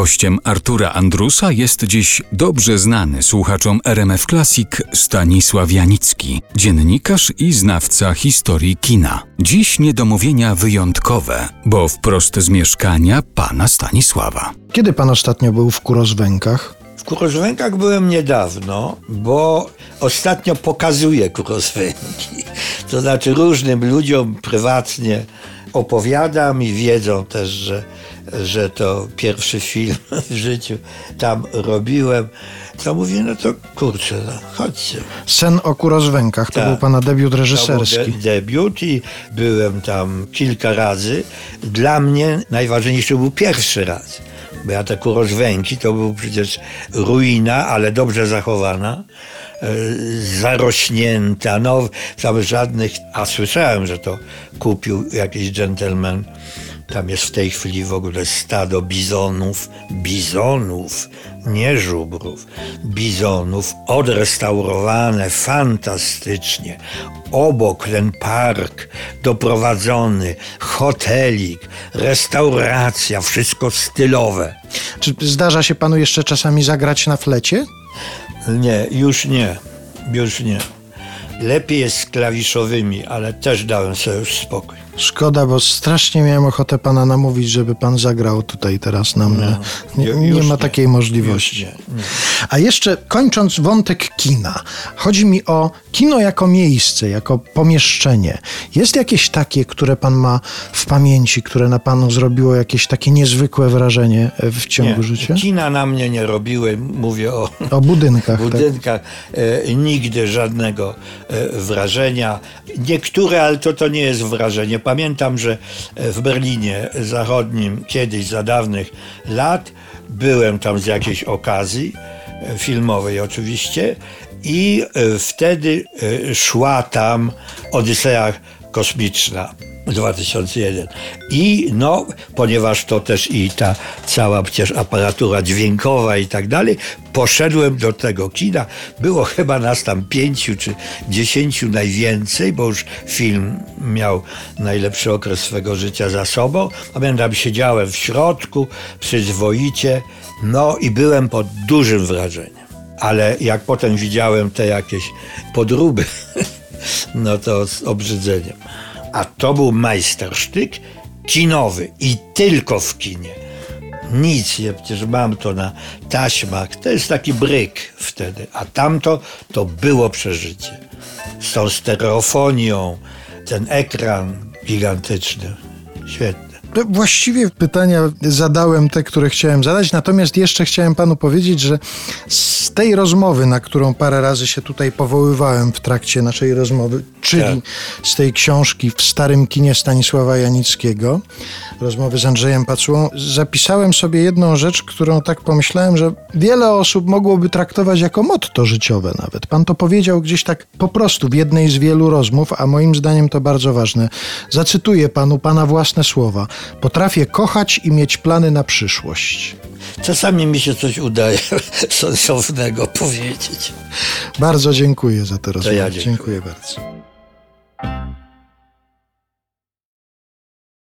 Gościem Artura Andrusa jest dziś dobrze znany słuchaczom RMF Classic Stanisław Janicki, dziennikarz i znawca historii kina. Dziś niedomówienia wyjątkowe, bo wprost z mieszkania pana Stanisława. Kiedy pan ostatnio był w Kurozwękach? W Kurozwękach byłem niedawno, bo ostatnio pokazuję Kurozwęki. To znaczy różnym ludziom prywatnie opowiadam i wiedzą też, że, że to pierwszy film w życiu tam robiłem. To mówię, no to kurczę, no, chodźcie. Sen o Kurozwękach to Tak. był pana debiut To był reżyserski. de- debiut i byłem tam kilka razy. Dla mnie najważniejszy był pierwszy raz. Bo ja te kurozwęki to był przecież ruina, ale dobrze zachowana, zarośnięta, no tam żadnych, a słyszałem, że to kupił jakiś dżentelmen. Tam jest w tej chwili w ogóle stado bizonów, bizonów, nie żubrów, bizonów, odrestaurowane fantastycznie. Obok ten park doprowadzony, hotelik, restauracja, wszystko stylowe. Czy zdarza się panu jeszcze czasami zagrać na flecie? Nie, już nie, już nie. Lepiej jest z klawiszowymi, ale też dałem sobie już spokój. Szkoda, bo strasznie miałem ochotę pana namówić, żeby pan zagrał tutaj teraz na mnie. Nie, Ju- nie już ma nie. takiej możliwości. Już nie, nie. A jeszcze kończąc wątek kina, chodzi mi o kino jako miejsce, jako pomieszczenie. Jest jakieś takie, które pan ma w pamięci, które na panu zrobiło jakieś takie niezwykłe wrażenie e, w ciągu Nie, życia? Kina na mnie nie robiły, mówię o O budynkach, tak? budynkach, e, nigdy żadnego e, wrażenia. Niektóre, ale to, to nie jest wrażenie. Pamiętam, że e, w Berlinie Zachodnim kiedyś, za dawnych lat, byłem tam z jakiejś okazji, e, filmowej oczywiście, i e, wtedy szła tam Odyseja Kosmiczna. 2001. I no, ponieważ to też i ta cała przecież aparatura dźwiękowa i tak dalej, poszedłem do tego kina. Było chyba nas tam pięciu czy dziesięciu najwięcej, bo już film miał najlepszy okres swego życia za sobą. Pamiętam, siedziałem w środku, przyzwoicie, no i byłem pod dużym wrażeniem. Ale jak potem widziałem te jakieś podróby, no to z obrzydzeniem. A to był majstersztyk kinowy i tylko w kinie. Nic, ja przecież mam to na taśmach. To jest taki bryk wtedy. A tamto to było przeżycie. Z tą stereofonią, ten ekran gigantyczny. Świetne. No, Właściwie pytania zadałem te, które chciałem zadać, natomiast jeszcze chciałem panu powiedzieć, że z tej rozmowy, na którą parę razy się tutaj powoływałem w trakcie naszej rozmowy, czyli Tak. z tej książki w starym kinie Stanisława Janickiego, rozmowy z Andrzejem Pacułą, zapisałem sobie jedną rzecz, którą tak pomyślałem, że wiele osób mogłoby traktować jako motto życiowe nawet. Pan to powiedział gdzieś tak po prostu w jednej z wielu rozmów, a moim zdaniem to bardzo ważne. Zacytuję panu pana własne słowa. Potrafię kochać i mieć plany na przyszłość. Czasami mi się coś udaje sensownego powiedzieć. Bardzo dziękuję za tę rozmowę. ja dziękuję. dziękuję bardzo.